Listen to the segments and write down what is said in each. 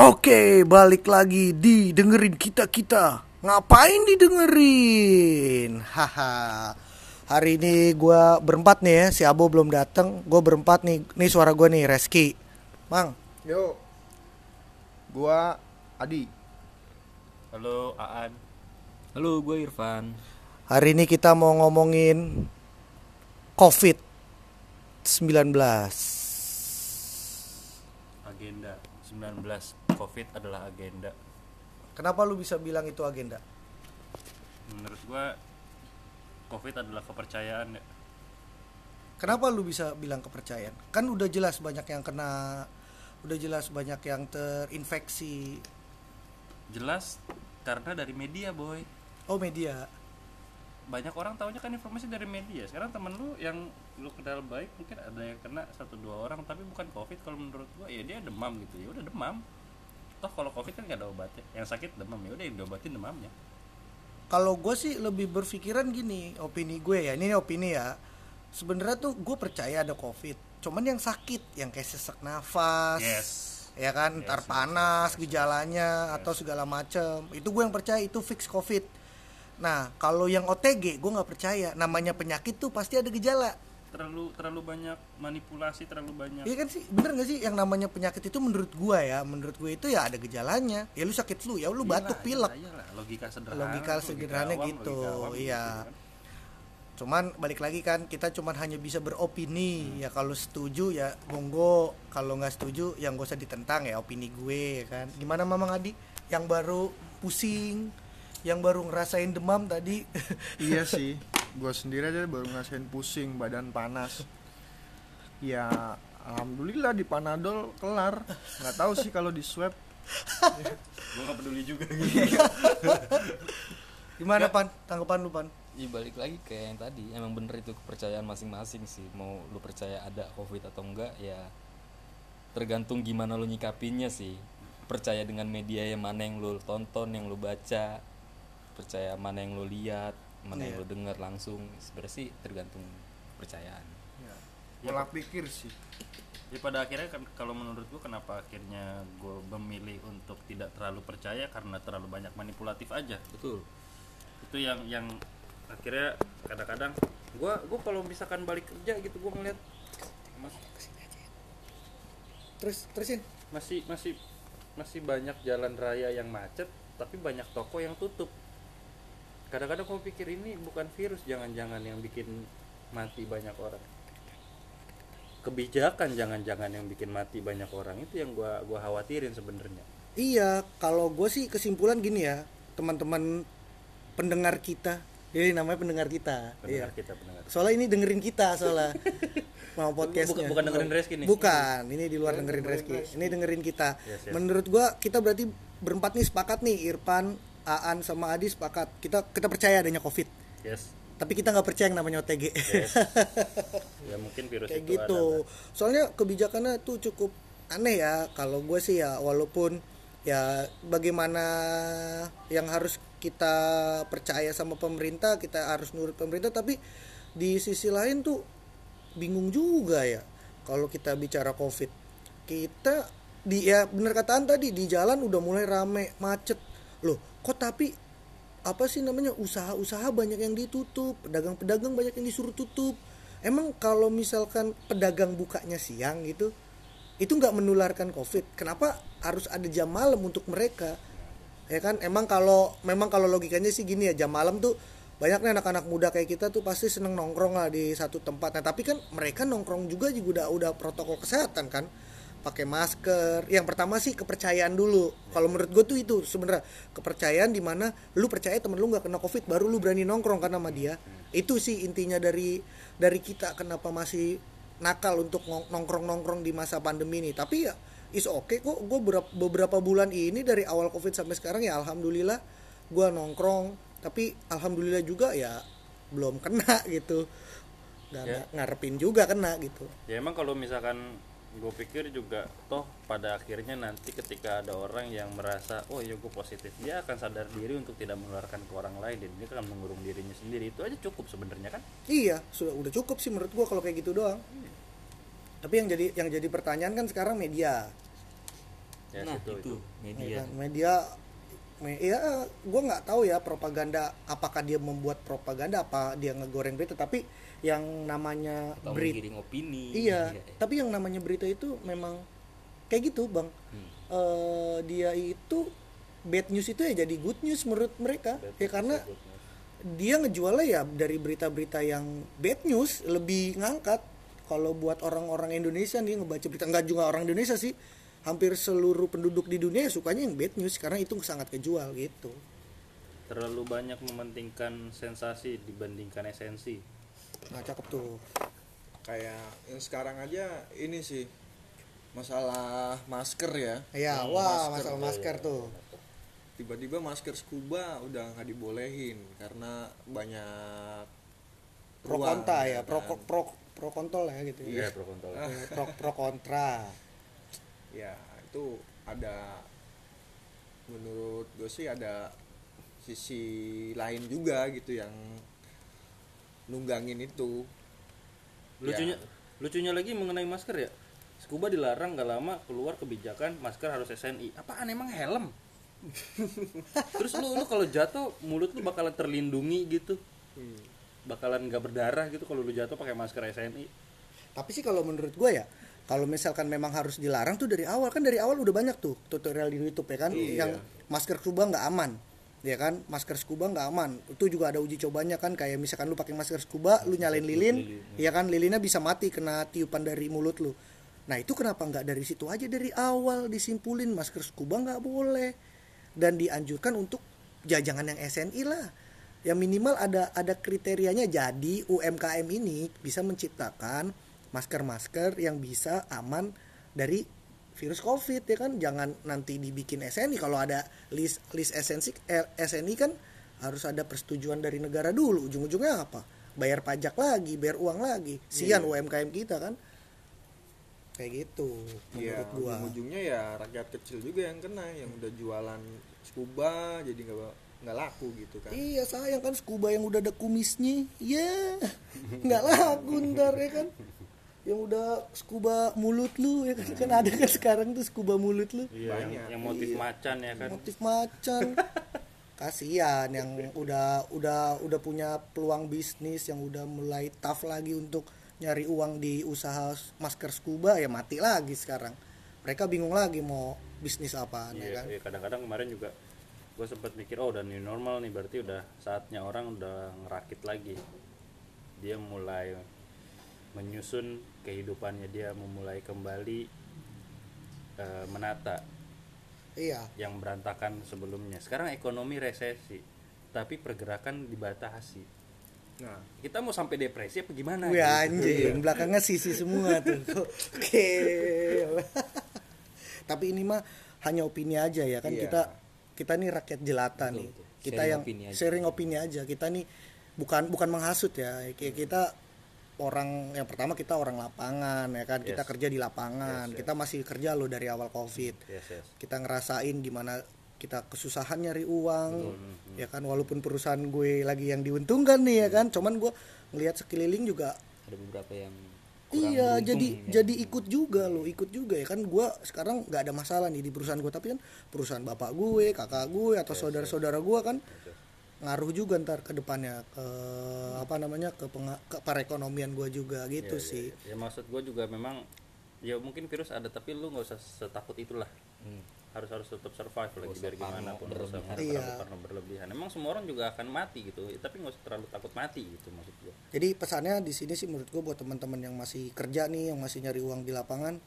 Oke, balik lagi di dengerin kita kita. Ngapain didengerin? Haha. Hari ini gua berempat nih ya, si Abo belum datang. Gue berempat nih. Nih suara gue nih, Reski. Mang, Yo. Gua Adi. Halo Aan. Halo, gue Irfan. hari ini kita mau ngomongin COVID 19. Agenda 19 Covid adalah agenda. Kenapa lu bisa bilang itu agenda? Menurut gua Covid adalah kepercayaan ya. Kenapa lu bisa bilang kepercayaan? Kan udah jelas banyak yang kena, udah jelas banyak yang terinfeksi. Jelas karena dari media boy. Oh media. Banyak orang tahunya kan informasi dari media. Sekarang temen lu yang lu kenal baik mungkin ada yang kena satu dua orang tapi bukan Covid kalau menurut gua ya dia demam gitu ya udah demam. Toh kalau Covid kan gak ada obatnya. Yang sakit demam ya udah yang diobatin demamnya. Kalau gue sih lebih berpikiran gini, opini gue ya, ini opini ya. Sebenarnya tuh gue percaya ada COVID. Cuman yang sakit, yang kayak sesak nafas, Yes. ya kan, Yes, ntar yes, panas, yes, yes. gejalanya atau segala macem. Itu gue yang percaya itu fix COVID. Nah, kalau yang OTG gue nggak percaya. Namanya penyakit tuh pasti ada gejala. Terlalu terlalu banyak manipulasi, terlalu banyak Iya kan sih, bener gak sih yang namanya penyakit itu menurut gua ya, menurut gue itu ya ada gejalanya. Ya lu sakit flu, ya lu batuk, Iyalah, pilek. iyalah, logika sederhana Logika sederhana gitu, logika awam iya. kan. Cuman balik lagi kan kita cuman hanya bisa beropini. Ya kalau setuju ya monggo, kalau nggak setuju yang gak usah ditentang ya opini gue ya kan. Gimana Mamang Adi? Yang baru pusing, yang baru ngerasain demam tadi. Iya sih. Gua sendiri aja baru ngerasain pusing, badan panas. Ya alhamdulillah di Panadol kelar. Nggak tahu sih kalau di swab. gue gak peduli juga Gimana Pan? Tanggapan lu Pan? Ya balik lagi kayak yang tadi, emang bener itu kepercayaan masing-masing sih. Mau lu percaya ada covid atau enggak ya tergantung gimana lu nyikapinnya sih. Percaya dengan media yang mana yang lu tonton, yang lu baca, percaya mana yang lu lihat, mana yang Iya. lu dengar langsung. Sebenarnya sih tergantung kepercayaan. Ya, Ya, pola pikir sih. ya pada akhirnya kan kalau menurut gue kenapa akhirnya gue memilih untuk tidak terlalu percaya karena terlalu banyak manipulatif aja Betul. itu yang yang akhirnya kadang-kadang gue gue kalau misalkan balik kerja gitu gue ngeliat mas, Terus terusin. masih masih masih banyak jalan raya yang macet tapi banyak toko yang tutup kadang-kadang gue pikir ini bukan virus jangan-jangan yang bikin mati banyak orang kebijakan jangan-jangan yang bikin mati banyak orang itu yang gua gua khawatirin sebenarnya Iya, kalau gue sih kesimpulan gini ya, teman-teman pendengar kita, ini namanya pendengar kita. pendengar iya. kita pendengar Soalnya ini dengerin kita soalnya. Mau podcastnya. Bukan- bukan dengerin Reski nih? Bukan, ini di luar dengerin Reski. Ini dengerin kita. Yes, yes. Menurut gua kita berarti berempat nih sepakat nih, Irfan, Aan sama Adi sepakat. Kita kita percaya adanya Covid. yes. Tapi kita nggak percaya yang namanya OTG. yes. Ya mungkin virus kayak itu gitu. soalnya kebijakannya tuh cukup aneh ya. Kalau gue sih ya walaupun ya bagaimana yang harus kita percaya sama pemerintah kita harus nurut pemerintah tapi di sisi lain tuh bingung juga ya kalau kita bicara covid. Kita di ya bener kataan tadi di jalan udah mulai rame macet. Loh kok tapi apa sih namanya usaha-usaha banyak yang ditutup pedagang-pedagang banyak yang disuruh tutup. Emang kalau misalkan pedagang bukanya siang gitu itu nggak menularkan covid? Kenapa harus ada jam malam untuk mereka? Ya kan emang kalau memang kalau logikanya sih gini ya jam malam tuh banyak nih anak-anak muda kayak kita tuh pasti seneng nongkrong lah di satu tempat. Nah tapi kan mereka nongkrong juga juga udah udah protokol kesehatan kan pakai masker. Yang pertama sih kepercayaan dulu. Kalau menurut gue tuh itu sebenarnya kepercayaan di mana lu percaya temen lu nggak kena covid baru lu berani nongkrong kan sama dia. Itu sih intinya dari dari kita kenapa masih nakal untuk nongkrong nongkrong di masa pandemi ini. Tapi ya is oke kok. Gue beberapa bulan ini dari awal covid sampai sekarang ya alhamdulillah gue nongkrong. Tapi alhamdulillah juga ya belum kena gitu. Nggak Ya. ngarepin juga kena gitu. Ya emang kalau misalkan gue pikir juga toh pada akhirnya nanti ketika ada orang yang merasa oh ya gue positif dia akan sadar diri untuk tidak menularkan ke orang lain dan dia akan mengurung dirinya sendiri itu aja cukup sebenarnya kan Iya, sudah udah cukup sih menurut gua kalau kayak gitu doang. Tapi yang jadi yang jadi pertanyaan kan sekarang media. ya nah situ, itu, itu. Media kan? media me, ya gue nggak tahu ya propaganda apakah dia membuat propaganda apa dia ngegoreng berita tapi yang namanya atau berita opini. Iya tapi yang namanya berita itu memang kayak gitu bang. Hmm. Eh, dia itu bad news itu ya jadi good news menurut mereka. Ya karena dia ngejualnya ya dari berita-berita yang bad news lebih ngangkat. Kalau buat orang-orang Indonesia nih ngebaca berita nggak juga orang Indonesia sih. Hampir seluruh penduduk di dunia ya sukanya yang bad news karena itu sangat kejual gitu. Terlalu banyak mementingkan sensasi dibandingkan esensi nah cakep tuh. Kayak yang sekarang aja ini sih masalah masker ya. Ya Yang wah masalah masker tuh. Tiba-tiba masker scuba udah nggak dibolehin karena banyak pro ruang, kontra ya kan. pro pro pro kontol ya gitu ya. Iya pro kontra pro pro kontra. Ya itu ada menurut gue sih ada sisi lain juga gitu yang nunggangin itu. Lucunya lucunya lagi mengenai masker ya. Scuba dilarang gak lama keluar kebijakan masker harus SNI apaan emang helm? Terus lu lu kalau jatuh mulut lu bakalan terlindungi gitu. Bakalan gak berdarah gitu kalau lu jatuh pakai masker SNI tapi sih kalau menurut gue ya kalau misalkan memang harus dilarang tuh dari awal. Kan dari awal udah banyak tuh tutorial di YouTube ya kan yang masker scuba nggak aman ya kan? Masker scuba nggak aman. Itu juga ada uji cobanya kan kayak misalkan lu pakai masker scuba lu nyalain lilin ya. kan? Lilinnya bisa mati kena tiupan dari mulut lu. Nah itu kenapa nggak dari situ aja dari awal disimpulin masker scuba nggak boleh. Dan dianjurkan untuk jajangan yang SNI lah. Yang minimal ada ada kriterianya. Jadi UMKM ini bisa menciptakan masker-masker yang bisa aman dari virus covid ya kan? Jangan nanti dibikin SNI kalau ada list list esensi eh, SNI kan harus ada persetujuan dari negara dulu. Ujung-ujungnya apa? Bayar pajak lagi bayar uang lagi. Sian UMKM kita kan? Kayak gitu ya menurut gua. ujung-ujungnya ya rakyat kecil juga yang kena yang udah jualan scuba jadi nggak nggak laku gitu kan. Iya sayang kan scuba yang udah ada kumisnya, ya nggak laku ntar ya kan. Yang udah scuba mulut lu ya kan, kan ada kan sekarang tuh scuba mulut lu. iya yang, Banyak. yang motif macan ya kan Motif macan. Kasihan yang udah udah udah punya peluang bisnis yang udah mulai tough lagi untuk nyari uang di usaha masker scuba ya mati lagi sekarang. Mereka bingung lagi mau bisnis apaan ya Iya, kan. iya, kadang-kadang kemarin juga gue sempat mikir oh udah new normal nih berarti udah saatnya orang udah ngerakit lagi dia mulai menyusun kehidupannya dia memulai kembali eh, menata Iya. yang berantakan sebelumnya sekarang ekonomi resesi tapi pergerakan dibatasi nah kita mau sampai depresi apa gimana Wih gitu? anjing, belakangnya sisi semua tuh. Oke. Tapi ini mah hanya opini aja ya kan Iya. kita kita nih rakyat jelata nih. betul. Kita Sharing yang opini aja. sharing opini aja. Kita nih bukan bukan menghasut ya. Kayak kita orang yang pertama kita orang lapangan ya kan. Kita Yes. kerja di lapangan. Yes, yes. Kita masih kerja loh dari awal Covid yes, yes. kita ngerasain gimana kita kesusahan nyari uang ya kan walaupun perusahaan gue lagi yang diuntungkan nih ya kan cuman gue ngelihat sekeliling juga ada beberapa yang iya jadi ya. jadi ikut juga loh ikut juga ya kan gue sekarang nggak ada masalah nih di perusahaan gue tapi kan perusahaan bapak gue kakak gue atau saudara-saudara gue kan ngaruh juga ntar ke depannya ke apa namanya ke, penga- ke perekonomian gue juga gitu sih ya maksud gue juga memang ya mungkin virus ada tapi lu nggak usah setakut itulah Hmm. harus harus tetap survive lagi biar gimana pun berlebihan. Iya. terlalu parno berlebihan emang semua orang juga akan mati gitu tapi nggak usah terlalu takut mati gitu maksud gue Jadi pesannya di sini sih menurut gue buat teman-teman yang masih kerja nih, yang masih nyari uang di lapangan,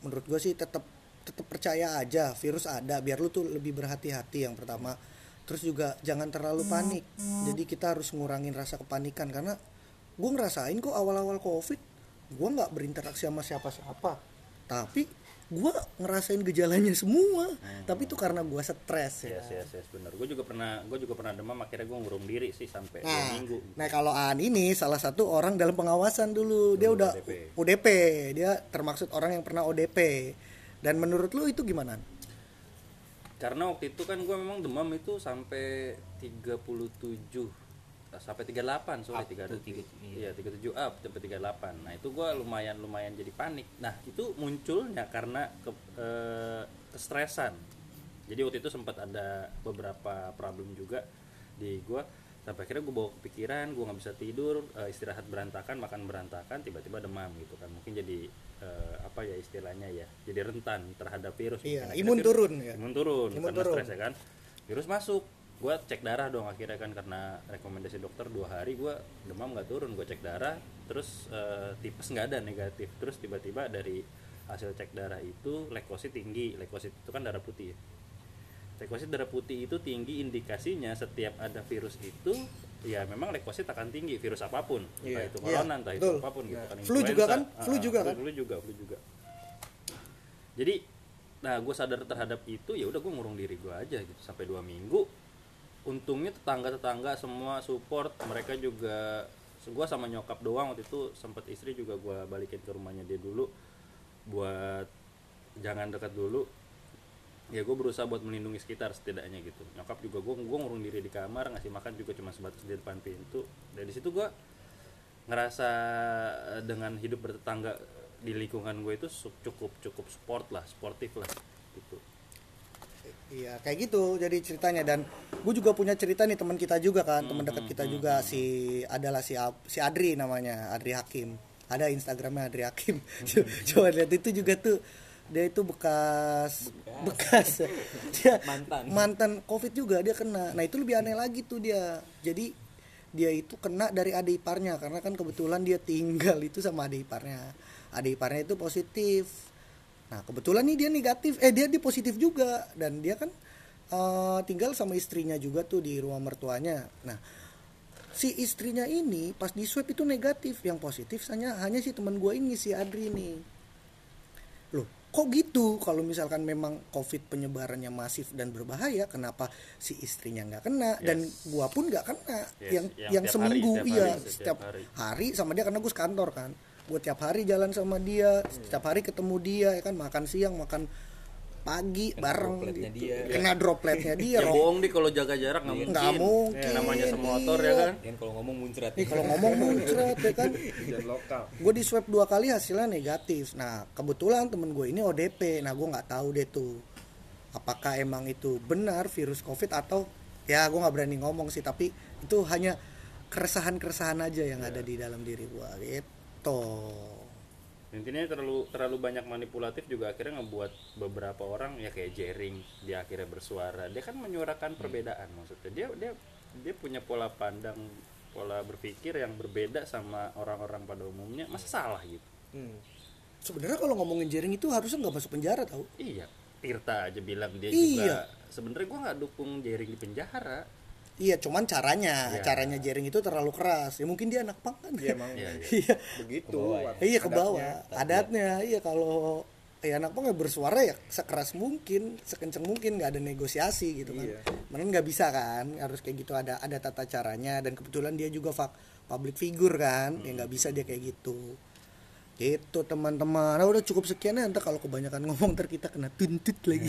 menurut gue sih tetap tetap percaya aja virus ada, biar lu tuh lebih berhati-hati yang pertama. Terus juga jangan terlalu panik. Jadi kita harus ngurangin rasa kepanikan karena gue ngerasain kok awal-awal covid, gue nggak berinteraksi sama siapa-siapa, tapi gue ngerasain gejalanya semua. Tapi itu karena gue stres ya. yes yes yes benar gue juga pernah gue juga pernah demam akhirnya gue ngurung diri sih sampai dua Nah, minggu nah kalau Aan ini salah satu orang dalam pengawasan dulu. Dia Dulu udah ODP. ODP. Dia termaksud orang yang pernah ODP. Dan menurut lu itu gimana? Karena waktu itu kan gue memang demam itu sampai 37 sampai 38 sorry Up to 37 tiga- iya. 37 up sampai 38 nah itu gue lumayan lumayan jadi panik. Nah itu munculnya karena ke, eh, kestresan. Jadi waktu itu sempat ada beberapa problem juga di gue sampai akhirnya gue bawa kepikiran gue nggak bisa tidur eh, istirahat berantakan makan berantakan tiba-tiba demam gitu kan. Mungkin jadi eh, apa ya istilahnya ya jadi rentan terhadap virus. Iya, imun akhirnya turun ya. imun turun Imun karena turun. stres ya kan? Virus masuk gue cek darah dong akhirnya kan karena rekomendasi dokter dua hari gue demam nggak turun gue cek darah terus eh, tipes nggak ada negatif. Terus tiba-tiba dari hasil cek darah itu leukosit tinggi. Leukosit itu kan darah putih ya. Leukosit darah putih itu tinggi indikasinya setiap ada virus itu ya memang leukosit akan tinggi virus apa pun entah Iya. itu corona Iya, entah itu betul. apa pun gitu kan Flu juga kan? Influenza. Flu Ah, juga kan? flu juga flu juga jadi nah gue sadar terhadap itu ya udah gue ngurung diri gue aja gitu sampai dua minggu untungnya tetangga tetangga semua support mereka juga gue sama nyokap doang waktu itu sempat istri juga gue balikin ke rumahnya dia dulu buat jangan dekat dulu ya gue berusaha buat melindungi sekitar setidaknya gitu. Nyokap juga gue gue ngurung diri di kamar ngasih makan juga cuma sebatas di depan pintu. Dari situ gue ngerasa eh, dengan hidup bertetangga di lingkungan gue itu cukup cukup sport lah sportif lah gitu. Iya kayak gitu jadi ceritanya. Dan gue juga punya cerita nih teman kita juga kan teman dekat kita juga. si adalah si si Adri namanya Adri Hakim. Ada Instagramnya Adri Hakim. Coba lihat itu juga tuh dia itu bekas bekas, dia Mantan. mantan covid juga dia kena. Nah itu lebih aneh lagi tuh dia. Jadi dia itu kena dari adik iparnya. Karena kan kebetulan dia tinggal itu sama adik iparnya. Adik iparnya itu positif. Nah kebetulan nih dia negatif, eh dia dia positif juga. Dan dia kan eh, tinggal sama istrinya juga tuh di rumah mertuanya. Nah si istrinya ini pas di swab itu negatif, yang positif hanya hanya si teman gue ini si Adri nih. Kok gitu? Kalau misalkan memang COVID penyebarannya masif dan berbahaya, kenapa si istrinya nggak kena dan gua pun nggak kena? Yes, yang yang yang seminggu hari, tiap iya hari, setiap setiap hari. hari sama dia karena gue sekantor kan gue tiap hari jalan sama dia setiap hari ketemu dia ya kan makan siang makan pagi Kena bareng dropletnya gitu. dia. kena dropletnya dia ya bohong deh kalau jaga jarak nggak mungkin nggak mungkin. Ya, namanya semotor ya kan? Kan kalau ngomong muncrat. Nih, kalau ngomong muncrat ya kan? Dan lokal. Gue di swab dua kali hasilnya negatif. Nah kebetulan temen gue ini ODP nah gue nggak tahu deh tuh apakah emang itu benar virus covid atau ya gue nggak berani ngomong sih tapi itu hanya keresahan-keresahan aja yang ada di dalam diri gue gitu intinya terlalu terlalu banyak manipulatif juga akhirnya ngebuat beberapa orang ya kayak Jering dia akhirnya bersuara. Dia kan menyuarakan perbedaan maksudnya. Dia dia dia punya pola pandang pola berpikir yang berbeda sama orang-orang pada umumnya. Masa salah gitu? Hmm. sebenarnya kalau ngomongin jaring itu harusnya nggak masuk penjara tau. Iya. Tirta aja bilang dia Iya. juga. Sebenarnya gua nggak dukung Jering di penjara Iya, cuman caranya, Iya. caranya jaring itu terlalu keras. Ya mungkin dia anak pang kan. Iya, emang Iya, iya. Iya, begitu Kebawa ya? adatnya. iya ke bawah. Adatnya, iya kalau ya anak pang ya bersuara ya sekeras mungkin, sekenceng mungkin, nggak ada negosiasi gitu kan. Iya. Mana nggak bisa kan, harus kayak gitu ada ada tata caranya dan kebetulan dia juga fak, public figure kan, ya nggak bisa dia kayak gitu. Itu teman-teman. Nah, udah cukup sekian ya. Ntar kalau kebanyakan ngomong ntar kita kena tuntut lagi.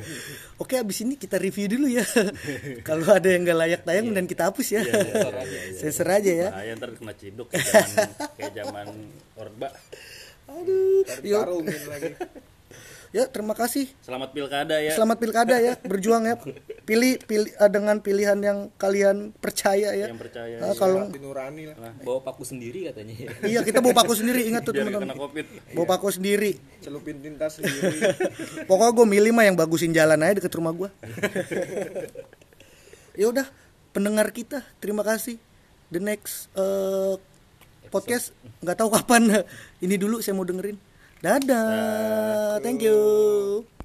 Oke, abis ini kita review dulu ya. kalau ada yang nggak layak tayang dan kita hapus ya. Sensor aja ya. bahaya ntar kena ciduk kayak zaman kayak zaman orba Aduh. Lagi Ya, terima kasih. selamat pilkada ya Selamat pilkada ya, berjuang ya. Pilih pilih eh, dengan pilihan yang kalian percaya ya. yang percaya Nah, kalau hati nurani lah Bawa paku sendiri katanya. iya kita bawa paku sendiri ingat tuh teman-teman. Bawa paku sendiri. celupin tinta sendiri Pokoknya gue milih mah yang bagusin jalan aja deket rumah gue. ya udah, pendengar kita, terima kasih. The next eh, podcast nggak tahu kapan. Ini dulu saya mau dengerin. Dadah, thank you.